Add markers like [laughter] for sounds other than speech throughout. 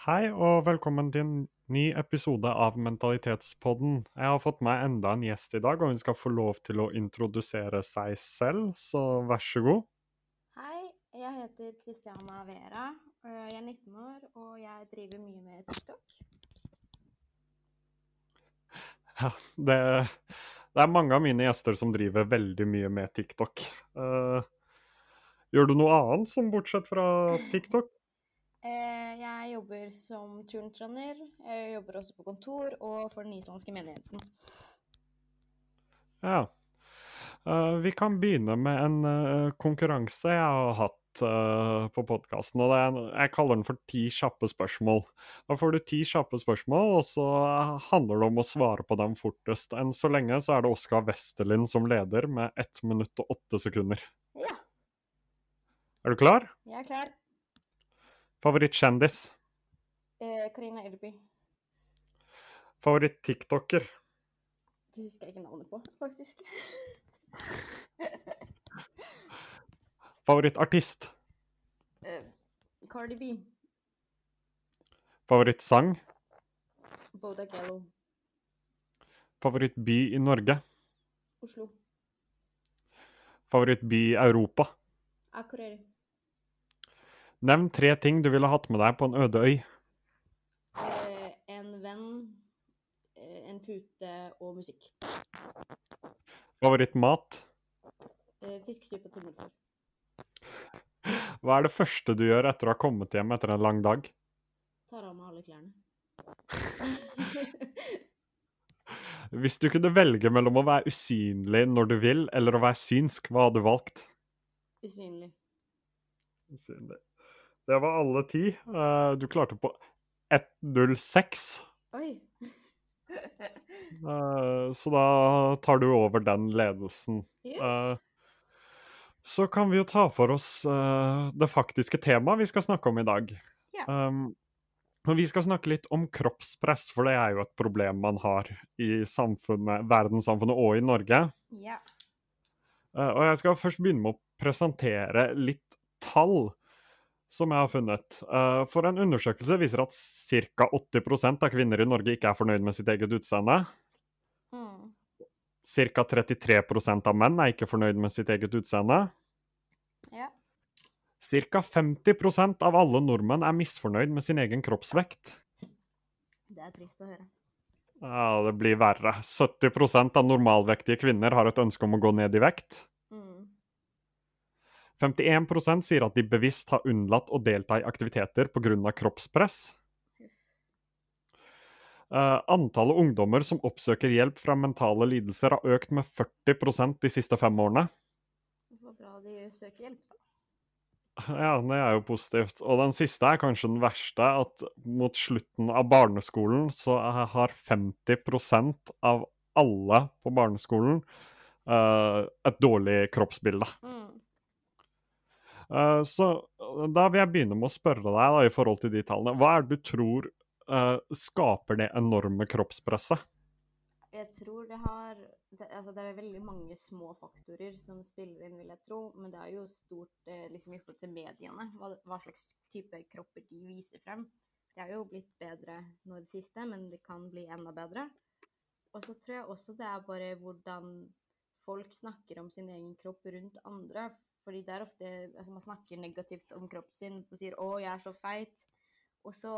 Hei og velkommen til en ny episode av Mentalitetspodden. Jeg har fått meg enda en gjest i dag, og hun skal få lov til å introdusere seg selv, så vær så god. Hei, jeg heter Christiana Vera. Jeg er 19 år, og jeg driver mye med TikTok. Ja, det, det er mange av mine gjester som driver veldig mye med TikTok. Uh, gjør du noe annet som bortsett fra [laughs] TikTok? Eh, jobber som turntrener. Jeg jobber også på kontor og for den islandske menigheten. Ja. Eh, vi kan begynne med en eh, konkurranse jeg har hatt eh, på podkasten. Jeg kaller den for Ti kjappe spørsmål. Da får du ti kjappe spørsmål, og så handler det om å svare på dem fortest. Enn så lenge så er det Oskar Westerlin som leder, med 1 minutt og 8 sekunder. Ja, Er du klar? jeg er klar. Favorittkjendis? Eh, Karina Irby. Favoritt-tiktoker? Det husker jeg ikke navnet på, faktisk. [laughs] Favorittartist? Eh, Cardi B. Favorittsang? Boda Gallo. Favorittby i Norge? Oslo. Favorittby i Europa? Akureyri. Nevn tre ting du ville hatt med deg på en øde øy. Eh, En venn, eh, en pute og musikk. Favorittmat? Eh, Fiskesuppe og tommelfår. Hva er det første du gjør etter å ha kommet hjem etter en lang dag? Tar av meg alle klærne. [laughs] Hvis du kunne velge mellom å være usynlig når du vil, eller å være synsk, hva hadde du valgt? Usynlig. Usynlig. Det var alle ti. Eh, Du klarte på 1.06, Oi! Eh, så da tar du over den ledelsen. Yes. Uh, Så kan vi jo ta for oss uh, det faktiske temaet vi skal snakke om i dag. Yeah. Um, vi skal snakke litt om kroppspress, for det er jo et problem man har i verdenssamfunnet og i Norge. Yeah. Og jeg skal først begynne med å presentere litt tall som jeg har funnet. Eh, for en undersøkelse viser at ca. 80% av kvinner i Norge ikke er fornøyd med sitt eget utseende. Mm. Ca. 33% av menn er ikke fornøyd med sitt eget utseende. Ja. Ca. 50% av alle nordmenn er misfornøyd med sin egen kroppsvekt. Det er trist å høre. Ja, det blir verre. 70% av normalvektige kvinner har et ønske om å gå ned i vekt. Mm. 51 sier at de bevisst har unnlatt å delta i aktiviteter pga. kroppspress. Uh, antallet ungdommer som oppsøker hjelp fra mentale lidelser, har økt med 40% de siste fem årene. Det var bra de søker hjelp, da. [laughs] Ja, det er jo positivt. Og den siste er kanskje den verste, at mot slutten av barneskolen så har 50% av alle på barneskolen uh, et dårlig kroppsbilde. Mm. Eh, så da vil jeg begynne med å spørre deg da, i forhold til de tallene. Hva er det du tror uh, skaper det enorme kroppspresset? Jeg tror det har det, altså det er veldig mange små faktorer som spiller inn, vil jeg tro. Men det er jo stort eh, liksom i forhold til mediene, hva, hva slags type kropper de viser frem. Det er jo blitt bedre nå i det siste, men det kan bli enda bedre. Og så tror jeg også det er bare hvordan folk snakker om sin egen kropp rundt andre. Fordi det er ofte altså Man snakker negativt om kroppen sin og sier 'Å, jeg er så feit'. Og så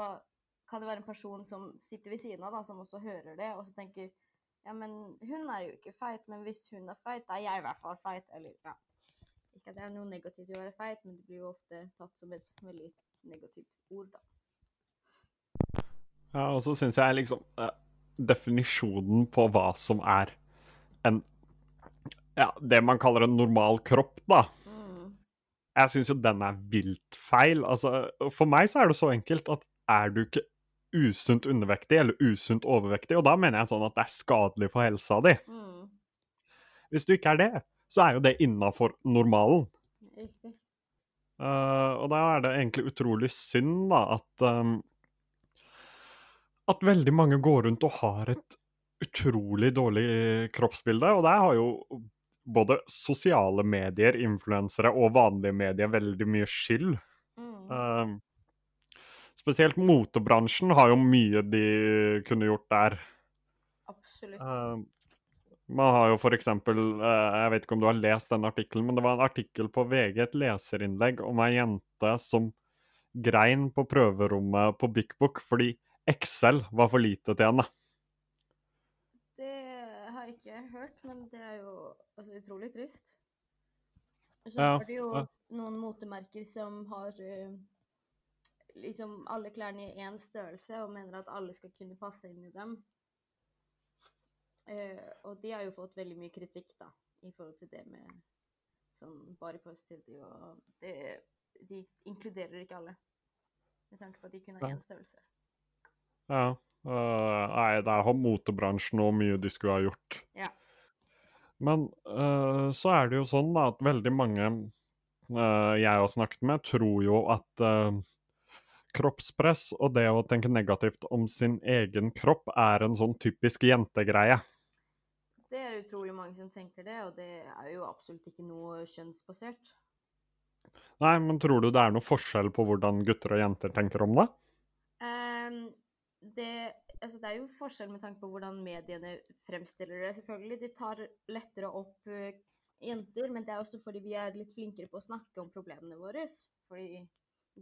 kan det være en person som sitter ved siden av, da, som også hører det, og så tenker ja, men hun er jo ikke feit, men hvis hun er feit, da er jeg i hvert fall feit. Eller ja. Ikke at det er noe negativt i å være feit, men det blir jo ofte tatt som et veldig negativt ord, da. Ja, og så syns jeg liksom eh, Definisjonen på hva som er en Ja, det man kaller en normal kropp, da. Jeg syns jo den er vilt feil. Altså, for meg så er det så enkelt at er du ikke usunt undervektig eller usunt overvektig, og da mener jeg sånn at det er skadelig for helsa di. Mm. Hvis du ikke er det, så er jo det innafor normalen. Riktig. Eh, og da er det egentlig utrolig synd da, at um, at veldig mange går rundt og har et utrolig dårlig kroppsbilde. Og det har jo både sosiale medier, influensere og vanlige medier veldig mye skyld. Mm. Um, Spesielt motebransjen har jo mye de kunne gjort der. Absolutt. Eh, man har jo for eksempel eh, Jeg vet ikke om du har lest den artikkelen, men det var en artikkel på VG, et leserinnlegg om ei jente som grein på prøverommet på Big Book fordi Excel var for lite til henne. Ikke hørt, men det er jo altså, utrolig trist. Så Ja, har du jo ja. noen motemerker som har eh, liksom alle klærne i én størrelse og mener at alle skal kunne passe inn i dem. Uh, og de har jo fått veldig mye kritikk, da, i forhold til det med sånn bare positivity og det, De inkluderer ikke alle, med tanke på at de kun har én størrelse. Ja. Uh, nei, det er motebransjen og mye de skulle ha gjort. Ja. Men uh, så er det jo sånn da, at veldig mange uh, jeg har snakket med, tror jo at kroppspress og det å tenke negativt om sin egen kropp er en sånn typisk jentegreie. Det er utrolig mange som tenker det, og det er jo absolutt ikke noe kjønnsbasert. Nei, men tror du det er noe forskjell på hvordan gutter og jenter tenker om det? Det, altså det er jo forskjell med tanke på hvordan mediene fremstiller det. Selvfølgelig, de tar lettere opp eh, jenter, men det er også fordi vi er litt flinkere på å snakke om problemene våre. Fordi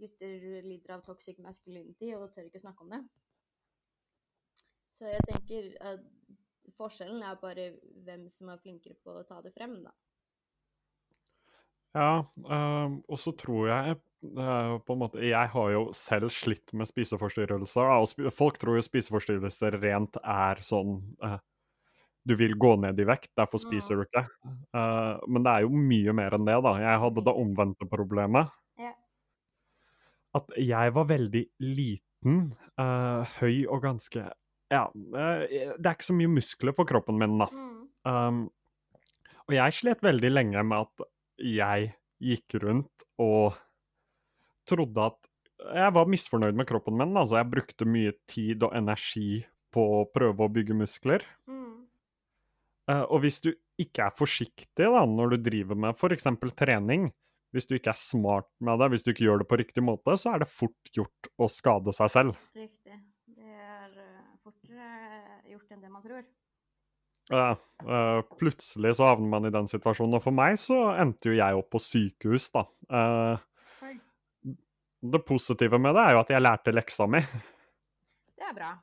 gutter lider av toxic masculinity og tør ikke snakke om det. Så jeg tenker at forskjellen er bare hvem som er flinkere på å ta det frem, da. Ja, øh, og så tror jeg måte Jeg har jo selv slitt med spiseforstyrrelser. og folk tror jo spiseforstyrrelser rent er sånn uh, Du vil gå ned i vekt, derfor spiser du ikke. Uh, men det er jo mye mer enn det, da. Jeg hadde det omvendte problemet. Yeah. At jeg var veldig liten, uh, høy og ganske Ja, det er ikke så mye muskler på kroppen min, da. Mm. Um, og jeg slet veldig lenge med at jeg gikk rundt og trodde at jeg var misfornøyd med kroppen min. Altså, jeg brukte mye tid og energi på å prøve å bygge muskler. Mm. Eh, og hvis du ikke er forsiktig da, når du driver med f.eks. trening, hvis du ikke er smart med det, hvis du ikke gjør det på riktig måte, så er det fort gjort å skade seg selv. Riktig. Det er eh, fortere gjort enn det man tror. Ja, eh, plutselig så havner man i den situasjonen, og for meg så endte jo jeg opp på sykehus, da. Eh, Oi. Det positive med det er jo at jeg lærte leksa mi. Det er bra.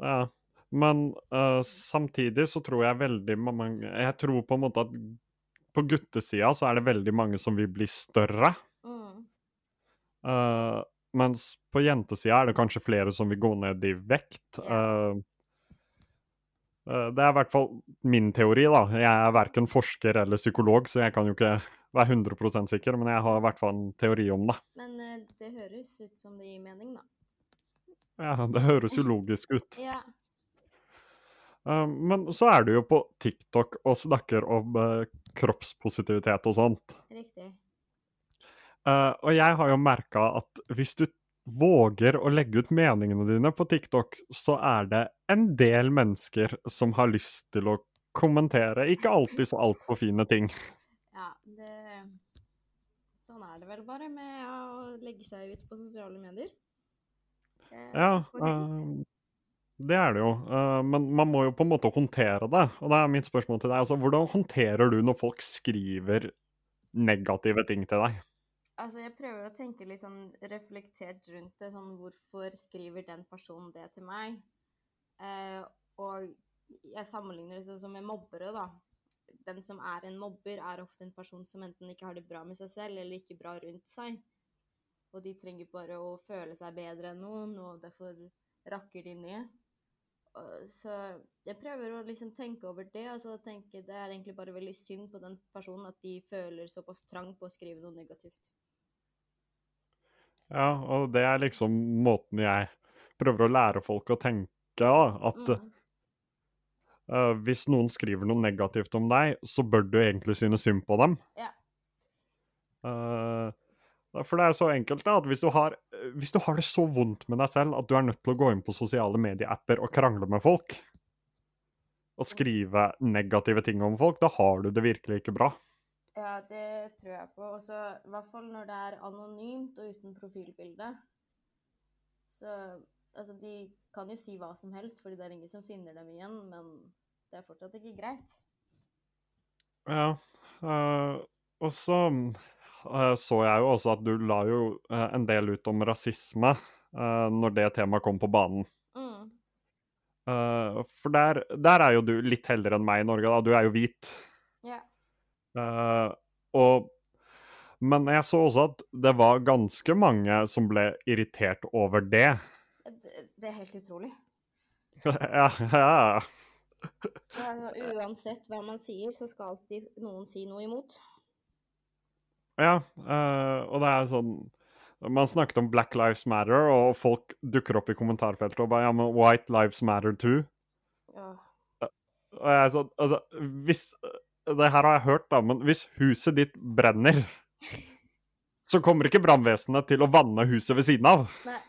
Ja. Men uh, samtidig så tror jeg veldig mange Jeg tror på en måte at på guttesida så er det veldig mange som vil bli større. Mm. Uh, mens på jentesida er det kanskje flere som vil gå ned i vekt. Yeah. Eh, eh, det er i hvert fall min teori, da. Jeg er verken forsker eller psykolog, så jeg kan jo ikke være 100 sikker, men jeg har i hvert fall en teori om det. Men eh, det høres ut som det gir mening, da. Ja, Det høres jo logisk ut. [laughs] Ja. Eh, men så er du jo på TikTok og snakker om eh, kroppspositivitet og sånt. Riktig. Eh, og jeg har jo merka at hvis du våger å legge ut meningene dine på TikTok, så er det en del mennesker som har lyst til å kommentere ikke alltid så altfor fine ting. [laughs] Ja, det Sånn er det vel bare med å legge seg ut på sosiale medier. Eh, Ja, Uh, det er det jo. uh, men man må jo på en måte håndtere det. Og det er mitt spørsmål til deg, altså hvordan håndterer du når folk skriver negative ting til deg? Altså, jeg prøver å tenke litt sånn reflektert rundt det. Sånn hvorfor skriver den personen det til meg? Uh, og jeg sammenligner det sånn som med mobbere, da. Den som er en mobber, er ofte en person som enten ikke har det bra med seg selv, eller ikke bra rundt seg. Og de trenger bare å føle seg bedre enn noen, og derfor rakker de ned. Så jeg prøver å liksom tenke over det, og så tenke det er egentlig bare veldig synd på den personen at de føler såpass trang på å skrive noe negativt. Ja, og det er liksom måten jeg prøver å lære folk å tenke, da. At Mm. Eh, hvis noen skriver noe negativt om deg, så bør du egentlig synes synd på dem. Ja. Uh, for det er så enkelt da, at hvis du, har, hvis du har det så vondt med deg selv at du er nødt til å gå inn på sosiale medieapper og krangle med folk, og skrive negative ting om folk, da har du det virkelig ikke bra. Ja, det tror jeg på. Og så i hvert fall når det er anonymt og uten profilbilde. Så altså, de kan jo si hva som helst, fordi det er ingen som finner dem igjen, men det er fortsatt ikke greit. Ja. Uh, og så uh, så jeg jo også at du la jo uh, en del ut om rasisme når det temaet kom på banen. Mm. For der, der er jo du litt heldigere enn meg i Norge, da. Du er jo hvit. Ja. Eh, og Men jeg så også at det var ganske mange som ble irritert over det. Det, det er helt utrolig. [laughs] ja, ja. Er uansett hva man sier, så skal alltid noen si noe imot. Ja, uh, og det er sånn Man snakket om Black Lives Matter, og folk dukker opp i kommentarfeltet og bare Ja, men White Lives Matter too. Ja. Og jeg er sånn Altså, hvis Det her har jeg hørt, da, men hvis huset ditt brenner, så kommer ikke brannvesenet til å vanne huset ved siden av. Nei.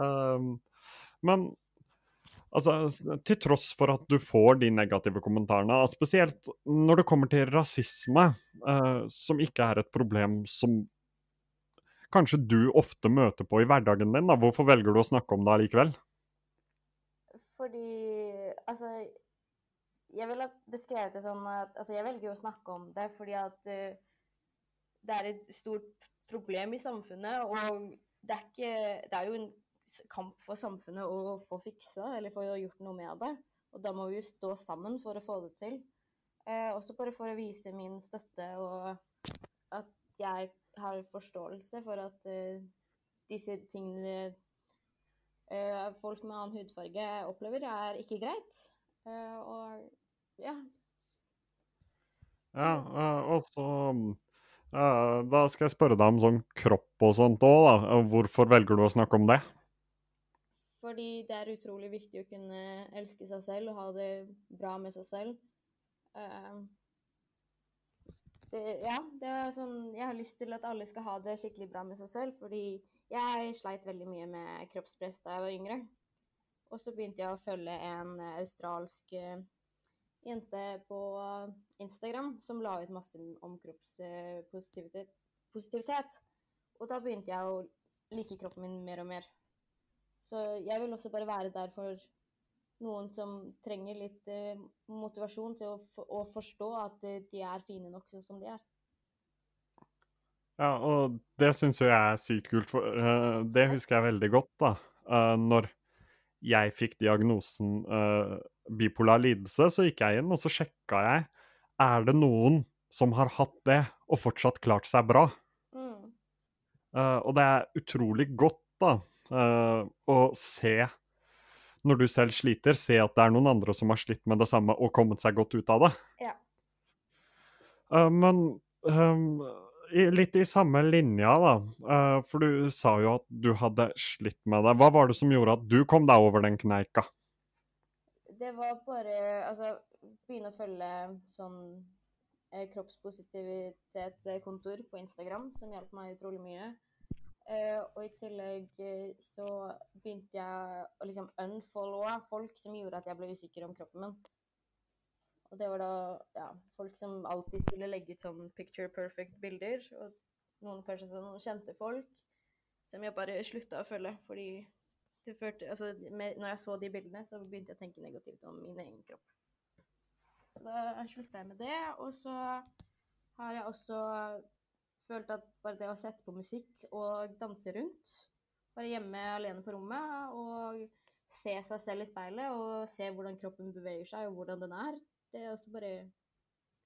Um, men altså, til tross for at du får de negative kommentarene, spesielt når det kommer til rasisme, uh, som ikke er et problem som kanskje du ofte møter på i hverdagen din, da, hvorfor velger du å snakke om det allikevel? Fordi Altså, jeg ville beskrevet det sånn at Altså, jeg velger å snakke om det fordi at uh, det er et stort problem i samfunnet, og det er ikke Det er jo en kamp for samfunnet å få fiksa, eller få gjort noe med det. Og da må vi jo stå sammen for å få det til. Eh, også bare for å vise min støtte og at jeg har forståelse for at eh, disse tingene eh, folk med annen hudfarge opplever, er ikke greit. Eh, og ja. Ja, eh, og så eh, Da skal jeg spørre deg om sånn kropp og sånt òg, da. Hvorfor velger du å snakke om det? Fordi det er utrolig viktig å kunne elske seg selv og ha det bra med seg selv. Uh, det, ja, det er sånn Jeg har lyst til at alle skal ha det skikkelig bra med seg selv, fordi jeg sleit veldig mye med kroppspress da jeg var yngre. Og så begynte jeg å følge en eh, australsk eh, jente på Instagram som la ut masse om kroppspositivitet. Og da begynte jeg å like kroppen min mer og mer. Så jeg vil også bare være der for noen som trenger litt uh, motivasjon til å, å forstå at eh, de er fine nok sånn som de er. Ja, og det syns jo jeg er sykt kult, for uh, det husker jeg veldig godt, da. Uh, når jeg fikk diagnosen bipolar lidelse, så gikk jeg inn og så sjekka jeg er det noen som har hatt det og fortsatt klart seg bra. Mm. Og det er utrolig godt, da, eh, å se når du selv sliter, se at det er noen andre som har slitt med det samme og kommet seg godt ut av det. Ja. Uh, men um, i, litt i samme linja, da. uh, for du sa jo at du hadde slitt med det. Hva var det som gjorde at du kom deg over den kneika? Det var bare Altså, begynne å følge sånn kroppspositivitetskontor på Instagram, som hjalp meg utrolig mye. Eh, og i tillegg eh, så begynte jeg å liksom unfollowe folk som gjorde at jeg ble usikker om kroppen min. Og det var da ja, folk som alltid skulle legge ut sånn picture perfect-bilder. Og noen kanskje sånn kjente folk som jeg bare slutta å følge. Fordi det førte Altså, med, når jeg så de bildene, så begynte jeg å tenke negativt om min egen kropp. Så da slutta jeg med det. Og så har jeg også følt at bare det å sette på musikk og danse rundt, bare hjemme alene på rommet og se seg selv i speilet og se hvordan kroppen beveger seg og hvordan den er, det også bare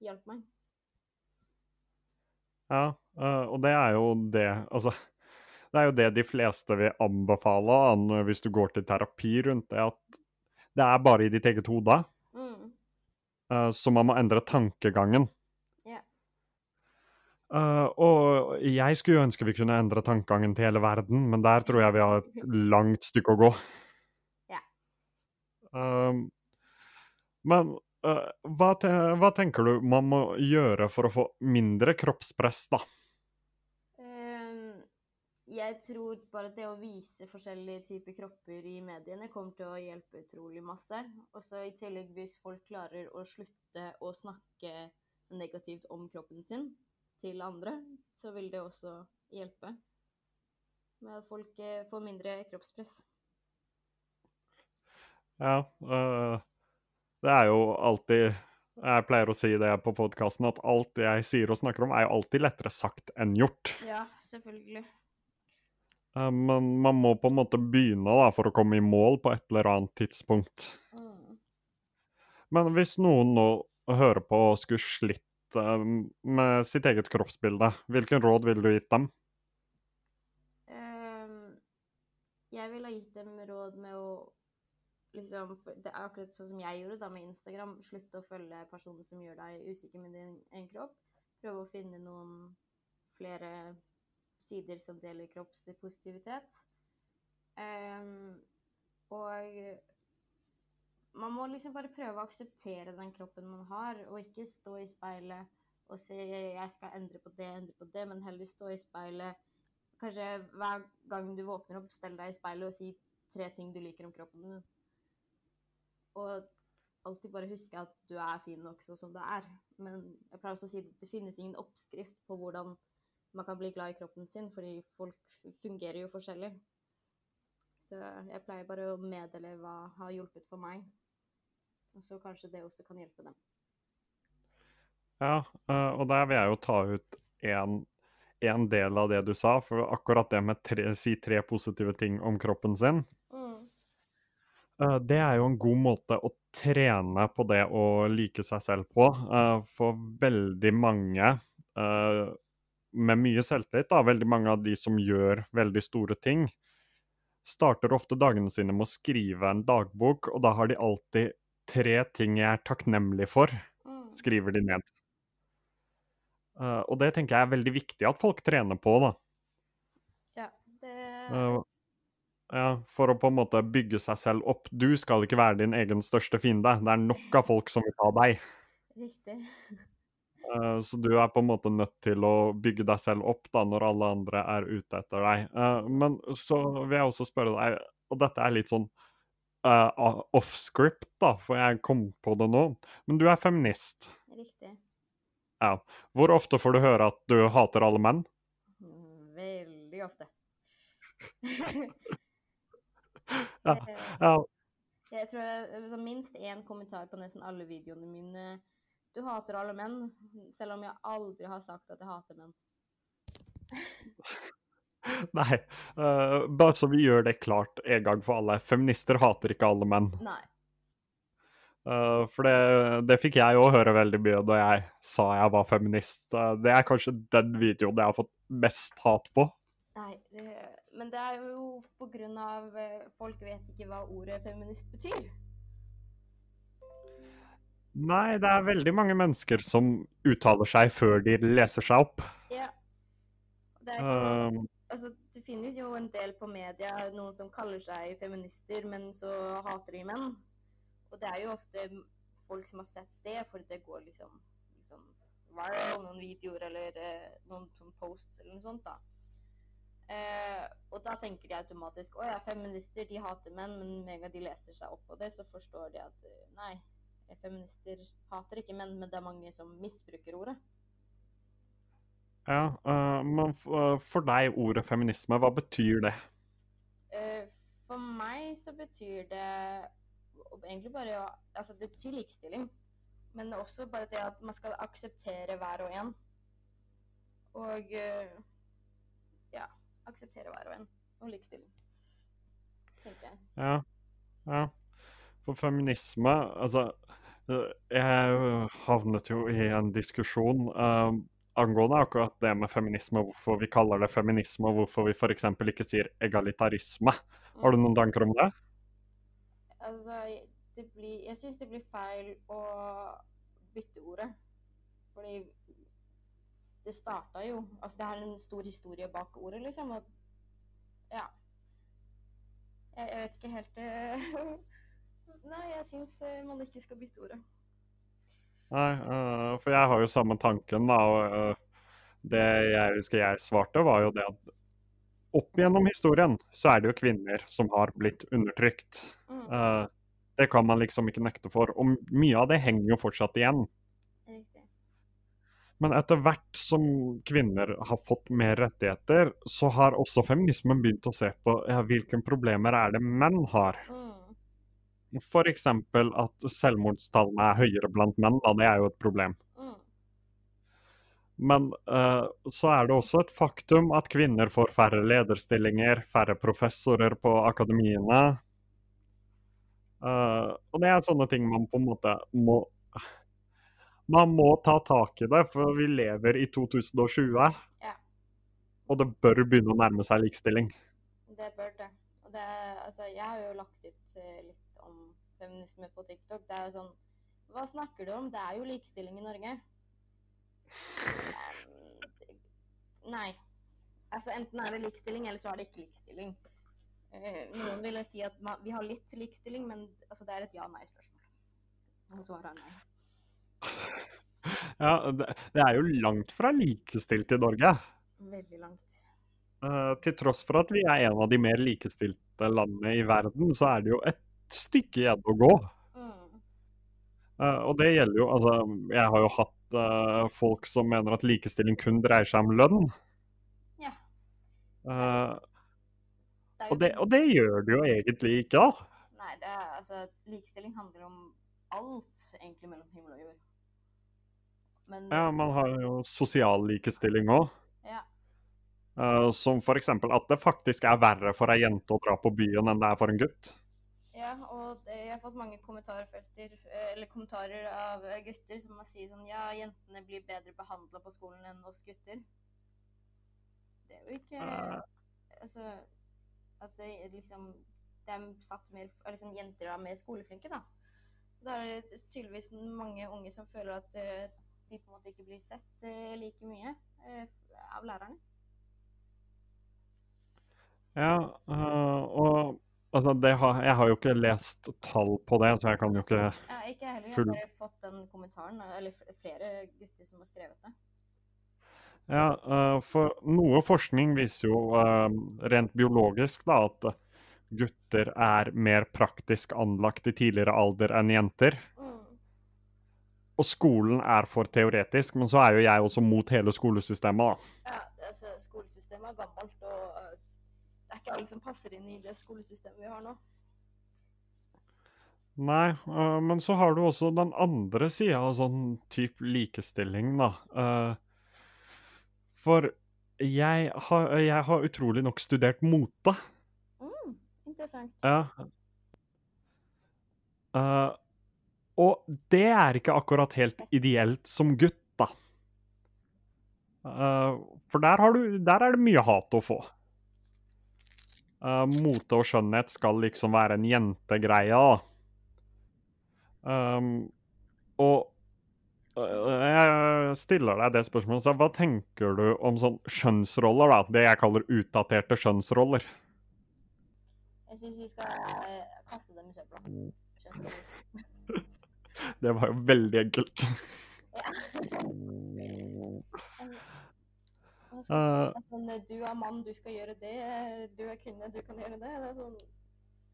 hjalp meg. Ja, eh, og det er jo det Altså, det er jo det de fleste vil anbefale hvis du går til terapi rundt det, at det er bare i ditt eget hode. Mm. eh, så man må endre tankegangen. Eh, og jeg skulle jo ønske vi kunne endre tankegangen til hele verden, men der tror jeg vi har et [laughs] langt stykke å gå. Ja. Um, men uh, hva, te hva tenker du man må gjøre for å få mindre kroppspress, da? Um, jeg tror bare det å vise forskjellige typer kropper i mediene kommer til å hjelpe utrolig masse. Og så i tillegg hvis folk klarer å slutte å snakke negativt om kroppen sin til andre, så vil det også hjelpe. med at folk eh, får mindre kroppspress. Ja. øh, det er jo alltid Jeg pleier å si det på podkasten, at alt jeg sier og snakker om, er jo alltid lettere sagt enn gjort. Ja, selvfølgelig. Men man må på en måte begynne da, for å komme i mål på et eller annet tidspunkt. Mm. Men hvis noen nå hører på og skulle slitt med sitt eget kroppsbilde, hvilken råd ville du gitt dem? Ehm, jeg ville ha gitt dem råd med å liksom Det er akkurat sånn som jeg gjorde da med Instagram. Slutte å følge personer som gjør deg usikker med din egen kropp. Prøve å finne noen flere sider som deler kroppspositivitet. Um, og man må liksom bare prøve å akseptere den kroppen man har, og ikke stå i speilet og si 'jeg skal endre på det, endre på det', men heller stå i speilet Kanskje hver gang du våkner opp, stell deg i speilet og si tre ting du liker om kroppen din. Og alltid bare huske at du er fin nok sånn som du er. Men jeg pleier også å si at det finnes ingen oppskrift på hvordan man kan bli glad i kroppen sin, fordi folk fungerer jo forskjellig. Så jeg pleier bare å meddele hva har hjulpet for meg. Og så kanskje det også kan hjelpe dem. Ja, eh, og der vil jeg jo ta ut en, en del av det du sa, for akkurat det med tre, si tre positive ting om kroppen sin, Mm. eh, det er jo en god måte å trene på det å like seg selv på. eh, For veldig mange med mye selvtillit, da, veldig mange av de som gjør veldig store ting, starter ofte dagene sine med å skrive en dagbok, og da har de alltid tre ting jeg er takknemlig for, Mm. skriver de ned. Uh, og det tenker jeg er veldig viktig at folk trener på, da. Ja, det Uh, ja, for å på en måte bygge seg selv opp. Du skal ikke være din egen største fiende. Det er nok av folk som vil ta deg. Riktig. Eh, så du er på en måte nødt til å bygge deg selv opp da, når alle andre er ute etter deg. Men så vil jeg også spørre deg, og dette er litt sånn eh, off-script, da, for jeg kom på det nå. Men du er feminist. Riktig. Ja. Hvor ofte får du høre at du hater alle menn? Veldig ofte. [laughs] Ja, Eh, Ja, Jeg tror jeg, så minst én kommentar på nesten alle videoene mine. Du hater alle menn, selv om jeg aldri har sagt at jeg hater menn. [laughs] [laughs] nei. Uh, bare så vi gjør det klart en gang for alle. Feminister hater ikke alle menn. Nei. Uh, for det, det fikk jeg òg høre veldig mye da jeg sa jeg var feminist. Uh, det er kanskje den videoen jeg har fått mest hat på. Nei det, men det er jo på grunn av Folk vet ikke hva ordet feminist betyr. Nei, det er veldig mange mennesker som uttaler seg før de leser seg opp. Ja. Det, er Um, altså, det finnes jo en del på media, noen som kaller seg feminister, men så hater de menn. Og det er jo ofte folk som har sett det, for det går liksom, liksom viral, noen videoer eller eh, noen sånn posts eller noe sånt, da. Eh, og da tenker de automatisk å ja, feminister de hater menn, men med en gang de leser seg opp på det, så forstår de at eh, nei, feminister hater ikke menn, men det er mange som misbruker ordet. Ja, eh, men eh, for deg, ordet feminisme, hva betyr det? Eh, For meg så betyr det egentlig bare å Altså, det betyr likestilling. Men også bare det at man skal akseptere hver og en. Og ja, akseptere hver og en. Og likestilling. Tenker jeg. Ja, ja. For feminisme Altså, jeg havnet jo i en diskusjon eh, angående akkurat det med feminisme, hvorfor vi kaller det feminisme, og hvorfor vi f.eks. ikke sier egalitarisme. Har du noen tanker om det? Altså, det blir Jeg syns det blir feil å bytte ordet. Fordi det starta jo Altså, det er en stor historie bak ordet, liksom. Og ja. Jeg, jeg vet ikke helt uh, [laughs] Nei, jeg syns eh, man ikke skal bytte ordet. Nei, uh, for jeg har jo samme tanken, da. Og uh, det jeg husker jeg svarte, var jo det at opp gjennom historien så er det jo kvinner som har blitt undertrykt. Mm, Eh, det kan man liksom ikke nekte for. Og mye av det henger jo fortsatt igjen. Men etter hvert som kvinner har fått mer rettigheter, så har også feminismen begynt å se på ja, hvilke problemer er det menn har. Mm. F.eks. at selvmordstallene er høyere blant menn. Da. Det er jo et problem. Mm. Men uh, så er det også et faktum at kvinner får færre lederstillinger, færre professorer på akademiene. Uh, og det er sånne ting man på en måte må Man må ta tak i det, for vi lever i 2020. Ja. Og det bør begynne å nærme seg likestilling. Det bør det. Og det altså, jeg har jo lagt ut eh, litt om feminisme på TikTok. Det er jo sånn Hva snakker du om? Det er jo likestilling i Norge. Nei. Altså enten er det likestilling, eller så er det ikke likestilling. Eh, noen ville si at vi har litt likestilling, men altså, det er et ja-nei-spørsmål. Og svaret er nei. Ja, det, det er jo langt fra likestilt i Norge. Veldig langt. Uh, til tross for at vi er en av de mer likestilte landene i verden, så er det jo et stykke igjen å gå. Mm. Uh, og det gjelder jo Altså, jeg har jo hatt uh, folk som mener at likestilling kun dreier seg om lønn. Ja. Uh, Det og, det, og det gjør det jo egentlig ikke, da. Nei, det er, altså, likestilling handler om alt egentlig mellom himmel og jord. Men Ja, Man har jo sosial likestilling òg. ja, som f.eks. at det faktisk er verre for ei jente å dra på byen enn det er for en gutt. Ja, og det, jeg har fått mange eh, eller kommentarer av eh, gutter som sier sånn Ja, jentene blir bedre behandla på skolen enn oss gutter. Det er jo ikke Eh. Altså At det liksom er satt mer liksom Jenter er mer skoleflinke, da. Da er det tydeligvis mange unge som føler at eh, de på en måte ikke blir sett like mye av lærerne. Ja, og altså det har, Jeg har jo ikke lest tall på det, så jeg kan jo ikke Ja, ikke heller. Jeg har bare fått den kommentaren, eller flere gutter som har skrevet det. Ja, øh, for noe forskning viser jo øh, rent biologisk da at gutter er mer praktisk anlagt i tidligere alder enn jenter. Mm. Og skolen er for teoretisk, men så er jo jeg også mot hele skolesystemet, da. Ja, altså, skolesystemet er gammelt, og er ikke alle som passer inn i det skolesystemet vi har nå. Nei, uh, men så har du også den andre sida av sånn type likestilling, da. Uh, for jeg har, jeg har utrolig nok studert mote. Mm, interessant. Ja. Uh, og det er ikke akkurat helt ideelt som gutt, da. Uh, for der, har du, der er det mye hat å få. Eh, mote og skjønnhet skal liksom være en jentegreie, da. Um, og eh, jeg stiller deg det spørsmålet, så hva tenker du om sånn skjønnsroller, da? Det jeg kaller utdaterte skjønnsroller. Jeg syns vi skal eh, kaste dem i søpla. Skjønnsroller. [laughs] Det var jo veldig enkelt. Ja. [laughs] [laughs] Sånn, eh, du er mann, du skal gjøre det. Du er kvinne, du kan gjøre det. det sånn,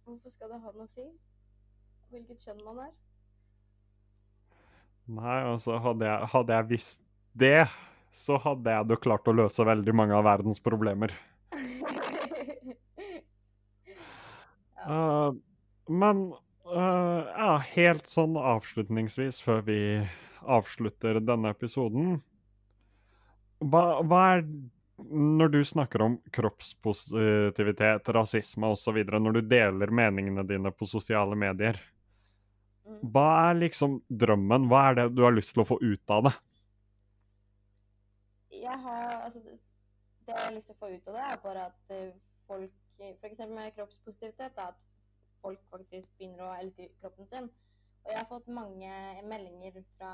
hvorfor skal det ha noe å si? Hvilket kjønn man er? Nei, altså, hadde jeg, hadde jeg visst det, så hadde jeg jo klart å løse veldig mange av verdens problemer. [laughs] Eh, men uh, ja, helt sånn avslutningsvis, før vi avslutter denne episoden Hva, hva er Når du snakker om kroppspositivitet, rasisme osv., når du deler meningene dine på sosiale medier, Mm. hva er liksom drømmen? Hva er det du har lyst til å få ut av det? jeg har altså det jeg har lyst til å få ut av det, er bare at eh, folk F.eks. med kroppspositivitet, at folk faktisk begynner å elske kroppen sin. Og jeg har fått mange meldinger fra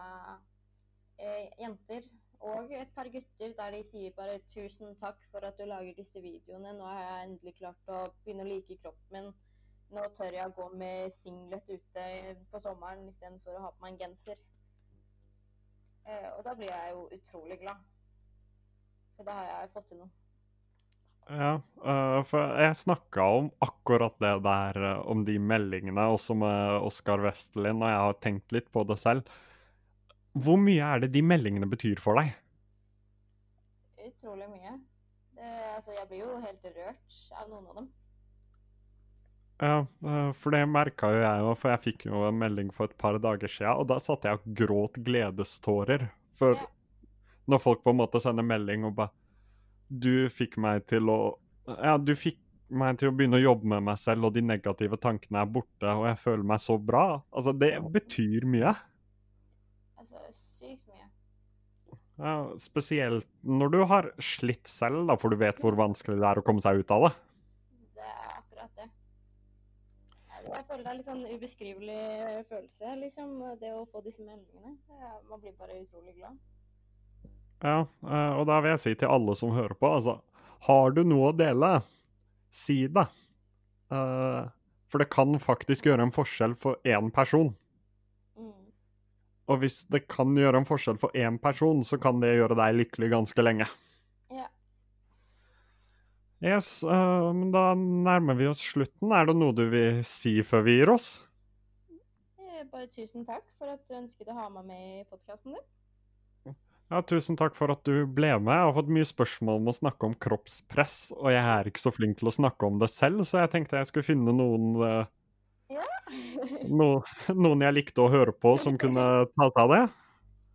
eh, jenter og et par gutter der de sier bare 'tusen takk for at du lager disse videoene'. Nå har jeg endelig klart å begynne å like kroppen min. Nå tør jeg å gå med singlet ute på sommeren istedenfor å ha på meg en genser. Eh, og da blir jeg jo utrolig glad. For da har jeg fått til noe. Ja, øh, for jeg snakka om akkurat det der, øh, om de meldingene, også med Oskar Westerlin, og jeg har tenkt litt på det selv. Hvor mye er det de meldingene betyr for deg? Utrolig mye. Det, altså, jeg blir jo helt rørt av noen av dem. Ja, eh, for det merka jo jeg òg, for jeg fikk jo en melding for et par dager siden, og da satte jeg og gråt gledestårer. For Ja. når folk på en måte sender melding og bare Du fikk meg til å Ja, du fikk meg til å begynne å jobbe med meg selv, og de negative tankene er borte, og jeg føler meg så bra. Altså, det betyr mye. Altså, sykt mye. Ja, spesielt når du har slitt selv, da, for du vet hvor vanskelig det er å komme seg ut av det. Det er akkurat det. Jeg føler det er litt sånn ubeskrivelig følelse, liksom, det å få disse meldingene. Man blir bare utrolig glad. Ja, eh, og da vil jeg si til alle som hører på, altså Har du noe å dele, si det. Eh, For det kan faktisk gjøre en forskjell for én person. Og hvis det kan gjøre en forskjell for én person, så kan det gjøre deg lykkelig ganske lenge. Ja. Yes, eh, men da nærmer vi oss slutten. Er det noe du vil si før vi gir oss? Eh, Bare tusen takk for at du ønsket å ha meg med i podkasten din. Ja, tusen takk for at du ble med. Jeg har fått mye spørsmål om å snakke om kroppspress, og jeg er ikke så flink til å snakke om det selv, så jeg tenkte jeg skulle finne noen eh, Ja. no, noen jeg likte å høre på som kunne ta seg av det.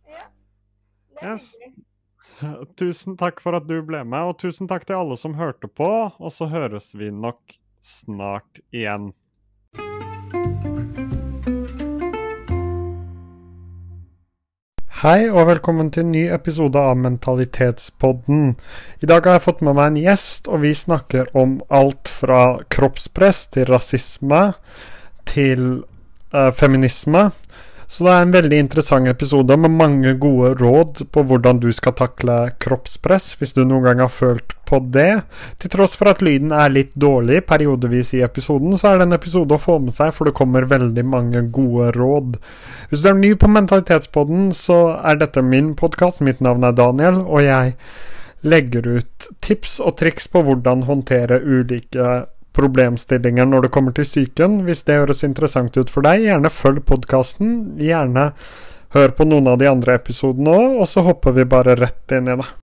ja. Det er Yes. Tusen takk for at du ble med, og tusen takk til alle som hørte på. Og så høres vi nok snart igjen. Hei og velkommen til en ny episode av Mentalitetspodden. I dag har jeg fått med meg en gjest, og vi snakker om alt fra kroppspress til rasisme til eh, feminisme. Så det er en veldig interessant episode med mange gode råd på hvordan du skal takle kroppspress, hvis du noen gang har følt på det. Til tross for at lyden er litt dårlig periodevis i episoden, så er det en episode å få med seg, for det kommer veldig mange gode råd. Hvis du er ny på Mentalitetspodden, så er dette min podkast. Mitt navn er Daniel, og jeg legger ut tips og triks på hvordan håndtere ulike problemstillinger når det kommer til psyken. Hvis det høres interessant ut for deg, gjerne følg podkasten. Gjerne hør på noen av de andre episodene òg, og så hopper vi bare rett inn i det.